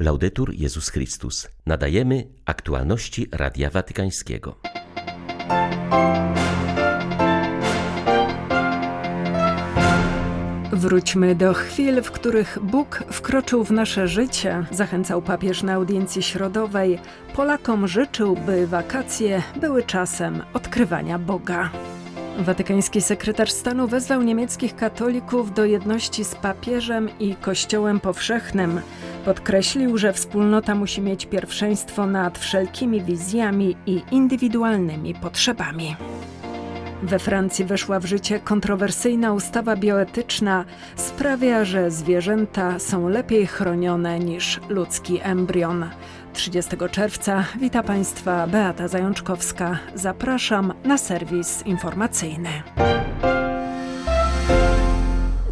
Laudetur Jezus Chrystus. Nadajemy aktualności Radia Watykańskiego. Wróćmy do chwil, w których Bóg wkroczył w nasze życie, zachęcał papież na audiencji środowej. Polakom życzył, by wakacje były czasem odkrywania Boga. Watykański sekretarz stanu wezwał niemieckich katolików do jedności z papieżem i Kościołem powszechnym. Podkreślił, że wspólnota musi mieć pierwszeństwo nad wszelkimi wizjami i indywidualnymi potrzebami. We Francji weszła w życie kontrowersyjna ustawa bioetyczna. Sprawia, że zwierzęta są lepiej chronione niż ludzki embrion. 30 czerwca wita Państwa Beata Zajączkowska. Zapraszam na serwis informacyjny.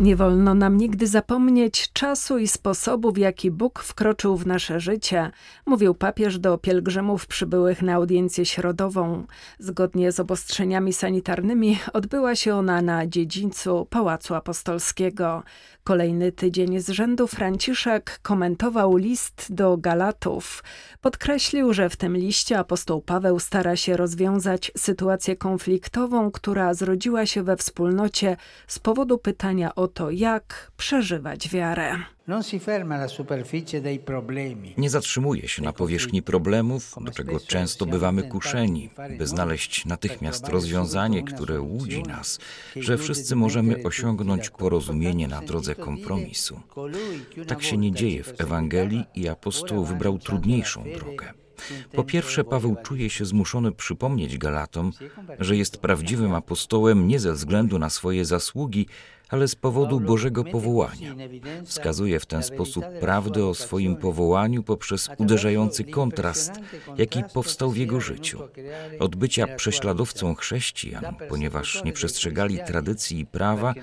Nie wolno nam nigdy zapomnieć czasu i sposobu, w jaki Bóg wkroczył w nasze życie, mówił papież do pielgrzymów przybyłych na audiencję środową. Zgodnie z obostrzeniami sanitarnymi odbyła się ona na dziedzińcu Pałacu Apostolskiego. Kolejny tydzień z rzędu Franciszek komentował list do Galatów. Podkreślił, że w tym liście apostoł Paweł stara się rozwiązać sytuację konfliktową, która zrodziła się we wspólnocie z powodu pytania o to, jak przeżywać wiarę. Nie zatrzymuje się na powierzchni problemów, do czego często bywamy kuszeni, by znaleźć natychmiast rozwiązanie, które łudzi nas, że wszyscy możemy osiągnąć porozumienie na drodze kompromisu. Tak się nie dzieje w Ewangelii i apostoł wybrał trudniejszą drogę. Po pierwsze, Paweł czuje się zmuszony przypomnieć Galatom, że jest prawdziwym apostołem nie ze względu na swoje zasługi, ale z powodu Bożego powołania. Wskazuje w ten sposób prawdę o swoim powołaniu poprzez uderzający kontrast, jaki powstał w jego życiu. Od bycia prześladowcą chrześcijan, ponieważ nie przestrzegali tradycji i prawa,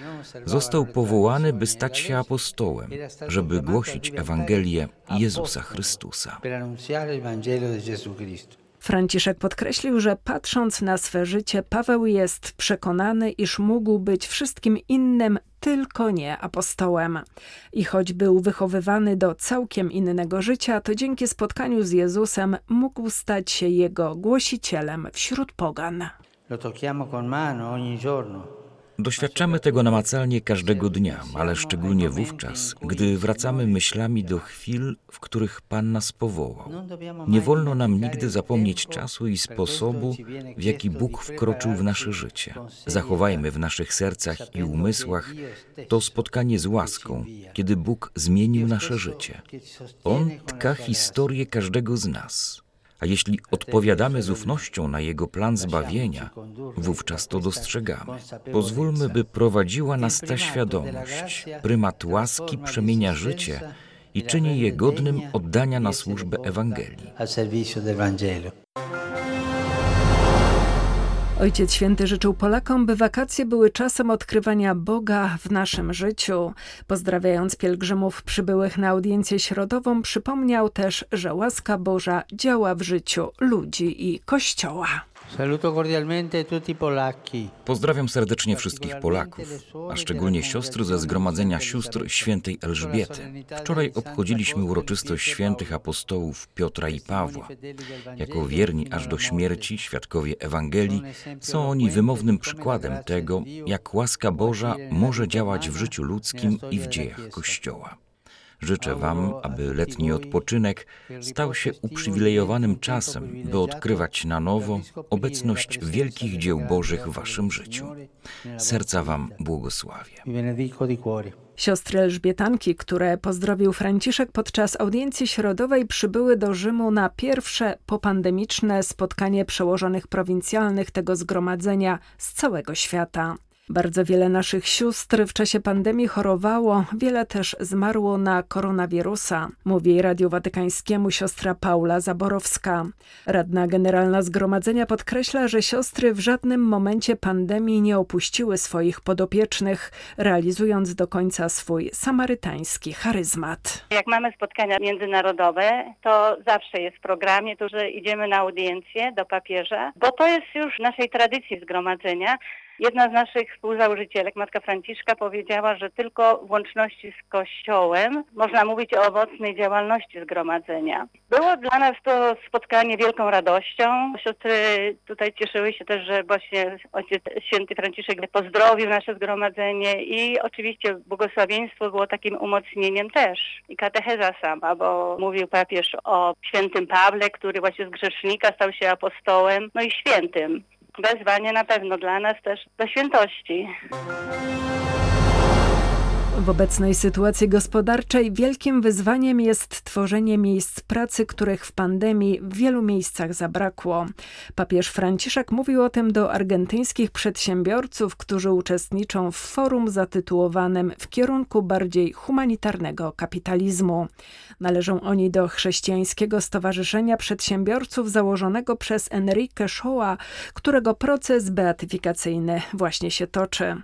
został powołany, by stać się apostołem, żeby głosić Ewangelię Jezusa Chrystusa. Franciszek podkreślił, że patrząc na swe życie, Paweł jest przekonany, iż mógł być wszystkim innym, tylko nie apostołem. I choć był wychowywany do całkiem innego życia, to dzięki spotkaniu z Jezusem mógł stać się jego głosicielem wśród pogan. Lo tocchiamo con mano ogni giorno. Doświadczamy tego namacalnie każdego dnia, ale szczególnie wówczas, gdy wracamy myślami do chwil, w których Pan nas powołał. Nie wolno nam nigdy zapomnieć czasu i sposobu, w jaki Bóg wkroczył w nasze życie. Zachowajmy w naszych sercach i umysłach to spotkanie z łaską, kiedy Bóg zmienił nasze życie. On tka historię każdego z nas. A jeśli odpowiadamy z ufnością na Jego plan zbawienia, wówczas to dostrzegamy. Pozwólmy, by prowadziła nas ta świadomość. Prymat łaski przemienia życie i czyni je godnym oddania na służbę Ewangelii. Ojciec Święty życzył Polakom, by wakacje były czasem odkrywania Boga w naszym życiu. Pozdrawiając pielgrzymów przybyłych na audiencję środową, przypomniał też, że łaska Boża działa w życiu ludzi i Kościoła. Pozdrawiam serdecznie wszystkich Polaków, a szczególnie siostry ze Zgromadzenia Sióstr Świętej Elżbiety. Wczoraj obchodziliśmy uroczystość świętych apostołów Piotra i Pawła. Jako wierni aż do śmierci świadkowie Ewangelii są oni wymownym przykładem tego, jak łaska Boża może działać w życiu ludzkim i w dziejach Kościoła. Życzę Wam, aby letni odpoczynek stał się uprzywilejowanym czasem, by odkrywać na nowo obecność wielkich dzieł Bożych w Waszym życiu. Serca Wam błogosławię. Siostry Elżbietanki, które pozdrowił Franciszek podczas audiencji środowej, przybyły do Rzymu na pierwsze popandemiczne spotkanie przełożonych prowincjalnych tego zgromadzenia z całego świata. Bardzo wiele naszych sióstr w czasie pandemii chorowało, wiele też zmarło na koronawirusa, mówi Radiu Watykańskiemu siostra Paula Zaborowska. Radna Generalna Zgromadzenia podkreśla, że siostry w żadnym momencie pandemii nie opuściły swoich podopiecznych, realizując do końca swój samarytański charyzmat. Jak mamy spotkania międzynarodowe, to zawsze jest w programie to, że idziemy na audiencję do papieża, bo to jest już w naszej tradycji zgromadzenia Jedna z naszych współzałożycielek, matka Franciszka, powiedziała, że tylko w łączności z Kościołem można mówić o owocnej działalności zgromadzenia. Było dla nas to spotkanie wielką radością. Siostry tutaj cieszyły się też, że właśnie ojciec święty Franciszek pozdrowił nasze zgromadzenie i oczywiście błogosławieństwo było takim umocnieniem też. I katecheza sama, bo mówił papież o świętym Pawle, który właśnie z grzesznika stał się apostołem, no i świętym. Wezwanie na pewno dla nas też do świętości. W obecnej sytuacji gospodarczej wielkim wyzwaniem jest tworzenie miejsc pracy, których w pandemii w wielu miejscach zabrakło. Papież Franciszek mówił o tym do argentyńskich przedsiębiorców, którzy uczestniczą w forum zatytułowanym W kierunku bardziej humanitarnego kapitalizmu. Należą oni do Chrześcijańskiego Stowarzyszenia Przedsiębiorców założonego przez Enrique Shoa, którego proces beatyfikacyjny właśnie się toczy.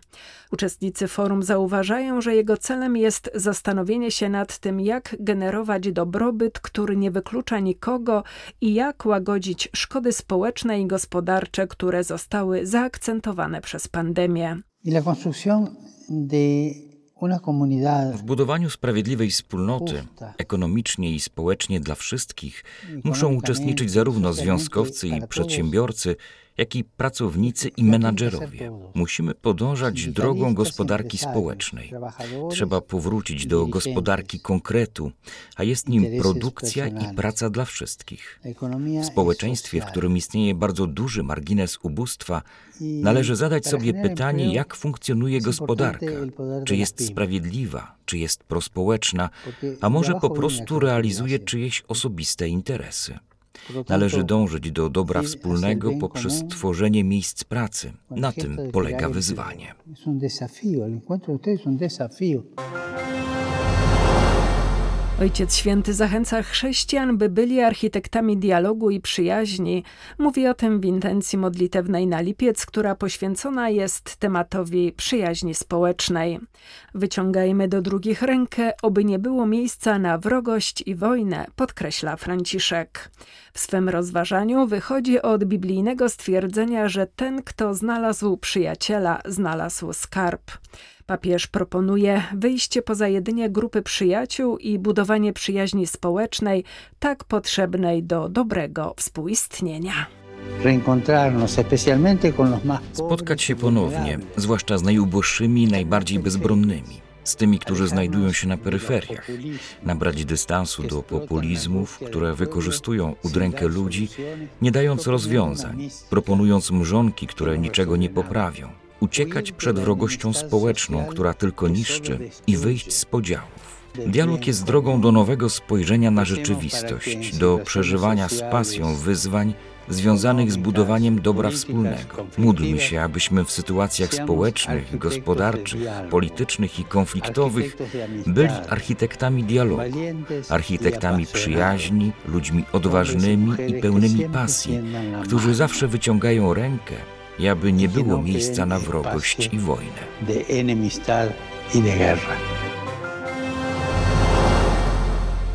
Uczestnicy forum zauważają, że jego celem jest zastanowienie się nad tym, jak generować dobrobyt, który nie wyklucza nikogo i jak łagodzić szkody społeczne i gospodarcze, które zostały zaakcentowane przez pandemię. W budowaniu sprawiedliwej wspólnoty, ekonomicznie i społecznie dla wszystkich, muszą uczestniczyć zarówno związkowcy i przedsiębiorcy, jak i pracownicy i menadżerowie. Musimy podążać drogą gospodarki społecznej. Trzeba powrócić do gospodarki konkretu, a jest nim produkcja i praca dla wszystkich. W społeczeństwie, w którym istnieje bardzo duży margines ubóstwa, należy zadać sobie pytanie, jak funkcjonuje gospodarka, czy jest sprawiedliwa, czy jest prospołeczna, a może po prostu realizuje czyjeś osobiste interesy. Należy dążyć do dobra wspólnego poprzez tworzenie miejsc pracy. Na tym polega wyzwanie. Ojciec Święty zachęca chrześcijan, by byli architektami dialogu i przyjaźni. Mówi o tym w intencji modlitewnej na lipiec, która poświęcona jest tematowi przyjaźni społecznej. Wyciągajmy do drugich rękę, oby nie było miejsca na wrogość i wojnę, podkreśla Franciszek. W swym rozważaniu wychodzi od biblijnego stwierdzenia, że ten, kto znalazł przyjaciela, znalazł skarb. Papież proponuje wyjście poza jedynie grupy przyjaciół i budowanie przyjaźni społecznej, tak potrzebnej do dobrego współistnienia. Spotkać się ponownie, zwłaszcza z najuboższymi, najbardziej bezbronnymi z tymi, którzy znajdują się na peryferiach, nabrać dystansu do populizmów, które wykorzystują udrękę ludzi, nie dając rozwiązań, proponując mrzonki, które niczego nie poprawią uciekać przed wrogością społeczną, która tylko niszczy i wyjść z podziałów. Dialog jest drogą do nowego spojrzenia na rzeczywistość, do przeżywania z pasją wyzwań związanych z budowaniem dobra wspólnego. Módlmy się, abyśmy w sytuacjach społecznych, gospodarczych, politycznych i konfliktowych byli architektami dialogu, architektami przyjaźni, ludźmi odważnymi i pełnymi pasji, którzy zawsze wyciągają rękę i aby nie było miejsca na wrogość i wojnę.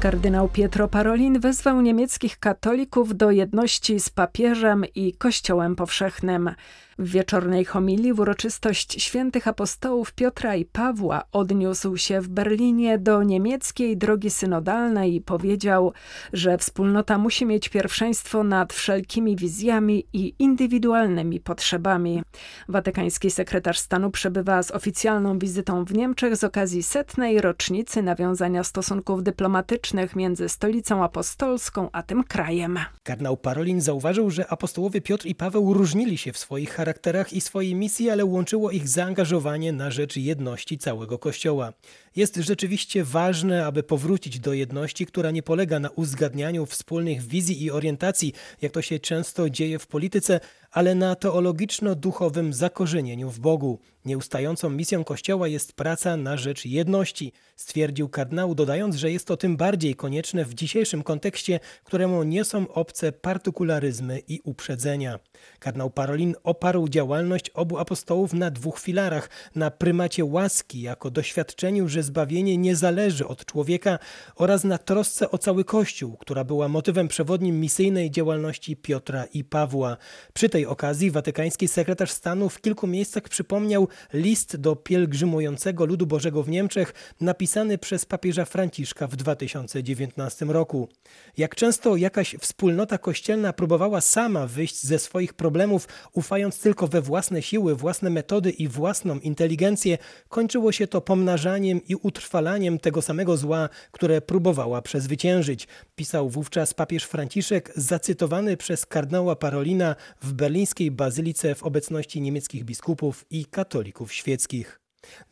Kardynał Pietro Parolin wezwał niemieckich katolików do jedności z papieżem i Kościołem powszechnym. W wieczornej homilii w uroczystość świętych apostołów Piotra i Pawła odniósł się w Berlinie do niemieckiej drogi synodalnej i powiedział, że wspólnota musi mieć pierwszeństwo nad wszelkimi wizjami i indywidualnymi potrzebami. Watykański sekretarz stanu przebywa z oficjalną wizytą w Niemczech z okazji setnej rocznicy nawiązania stosunków dyplomatycznych między stolicą apostolską a tym krajem. Kardynał Parolin zauważył, że apostołowie Piotr i Paweł różnili się w swoich charakterach i swojej misji, ale łączyło ich zaangażowanie na rzecz jedności całego Kościoła. Jest rzeczywiście ważne, aby powrócić do jedności, która nie polega na uzgadnianiu wspólnych wizji i orientacji, jak to się często dzieje w polityce, ale na teologiczno-duchowym zakorzenieniu w Bogu. Nieustającą misją Kościoła jest praca na rzecz jedności, stwierdził kardynał, dodając, że jest to tym bardziej konieczne w dzisiejszym kontekście, któremu nie są obce partykularyzmy i uprzedzenia. Kardynał Parolin oparł działalność obu apostołów na dwóch filarach: na prymacie łaski jako doświadczeniu, że zbawienie nie zależy od człowieka oraz na trosce o cały Kościół, która była motywem przewodnim misyjnej działalności Piotra i Pawła. Przy tej okazji watykański sekretarz stanu w kilku miejscach przypomniał list do pielgrzymującego ludu Bożego w Niemczech napisany przez papieża Franciszka w 2019 roku. Jak często jakaś wspólnota kościelna próbowała sama wyjść ze swoich problemów, ufając tylko we własne siły, własne metody i własną inteligencję, kończyło się to pomnażaniem i utrwalaniem tego samego zła, które próbowała przezwyciężyć, pisał wówczas papież Franciszek, zacytowany przez kardynała Parolina w berlińskiej bazylice w obecności niemieckich biskupów i katolików świeckich.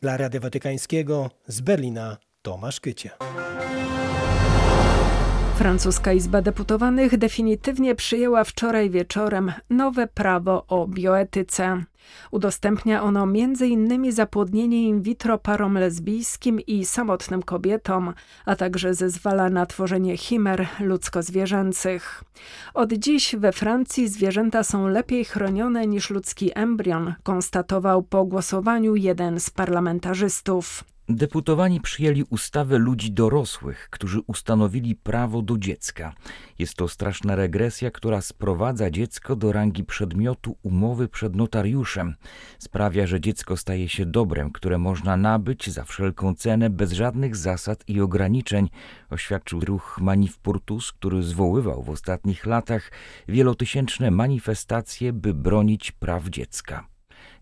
Dla Rady Watykańskiego z Berlina Tomasz Kycie. Francuska Izba Deputowanych definitywnie przyjęła wczoraj wieczorem nowe prawo o bioetyce. Udostępnia ono m.in. zapłodnienie in vitro parom lesbijskim i samotnym kobietom, a także zezwala na tworzenie chimer ludzko-zwierzęcych. Od dziś we Francji zwierzęta są lepiej chronione niż ludzki embrion, konstatował po głosowaniu jeden z parlamentarzystów. Deputowani przyjęli ustawę ludzi dorosłych, którzy ustanowili prawo do dziecka. Jest to straszna regresja, która sprowadza dziecko do rangi przedmiotu umowy przed notariuszem. Sprawia, że dziecko staje się dobrem, które można nabyć za wszelką cenę, bez żadnych zasad i ograniczeń, oświadczył ruch Manifpurtus, który zwoływał w ostatnich latach wielotysięczne manifestacje, by bronić praw dziecka.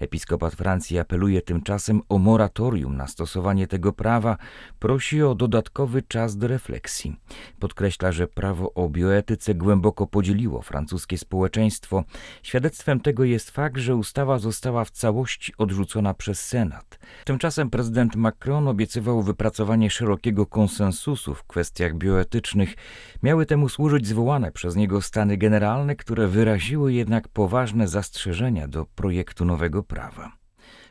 Episkopat Francji apeluje tymczasem o moratorium na stosowanie tego prawa, prosi o dodatkowy czas do refleksji. Podkreśla, że prawo o bioetyce głęboko podzieliło francuskie społeczeństwo. Świadectwem tego jest fakt, że ustawa została w całości odrzucona przez Senat. Tymczasem prezydent Macron obiecywał wypracowanie szerokiego konsensusu w kwestiach bioetycznych. Miały temu służyć zwołane przez niego stany generalne, które wyraziły jednak poważne zastrzeżenia do projektu nowego prawa.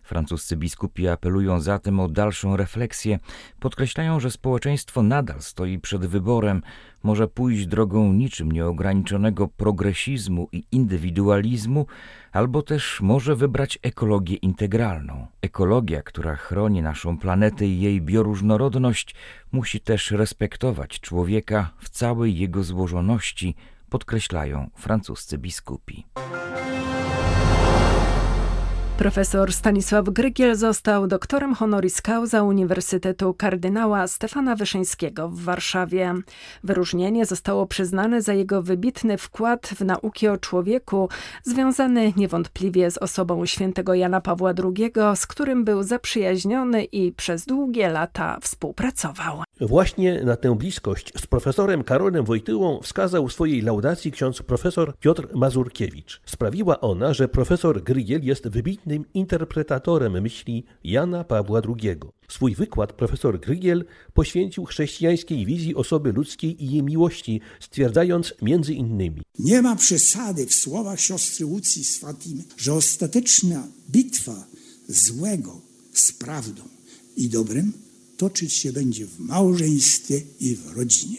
Francuscy biskupi apelują zatem o dalszą refleksję, podkreślają, że społeczeństwo nadal stoi przed wyborem, może pójść drogą niczym nieograniczonego progresizmu i indywidualizmu, albo też może wybrać ekologię integralną. Ekologia, która chroni naszą planetę i jej bioróżnorodność, musi też respektować człowieka w całej jego złożoności, podkreślają francuscy biskupi. Profesor Stanisław Grygiel został doktorem honoris causa Uniwersytetu Kardynała Stefana Wyszyńskiego w Warszawie. Wyróżnienie zostało przyznane za jego wybitny wkład w nauki o człowieku, związany niewątpliwie z osobą świętego Jana Pawła II, z którym był zaprzyjaźniony i przez długie lata współpracował. Właśnie na tę bliskość z profesorem Karolem Wojtyłą wskazał w swojej laudacji ksiądz profesor Piotr Mazurkiewicz. Sprawiła ona, że profesor Grygiel jest wybitnym interpretatorem myśli Jana Pawła II. Swój wykład profesor Grygiel poświęcił chrześcijańskiej wizji osoby ludzkiej i jej miłości, stwierdzając między innymi Nie ma przesady w słowach siostry Łucji z Fatimy, że ostateczna bitwa złego z prawdą i dobrem toczyć się będzie w małżeństwie i w rodzinie.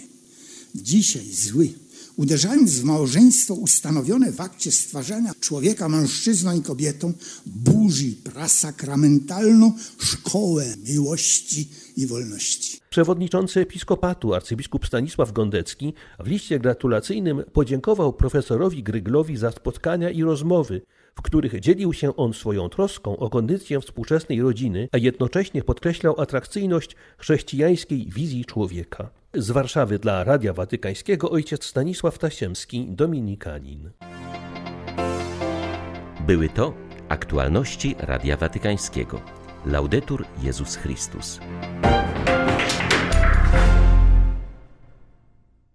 Dzisiaj zły, uderzając w małżeństwo ustanowione w akcie stwarzania człowieka mężczyzną i kobietą, burzy prasakramentalną szkołę miłości i wolności. Przewodniczący episkopatu arcybiskup Stanisław Gondecki w liście gratulacyjnym podziękował profesorowi Gryglowi za spotkania i rozmowy, w których dzielił się on swoją troską o kondycję współczesnej rodziny, a jednocześnie podkreślał atrakcyjność chrześcijańskiej wizji człowieka. Z Warszawy dla Radia Watykańskiego ojciec Stanisław Tasiemski, dominikanin. Były to aktualności Radia Watykańskiego. Laudetur Jezus Chrystus.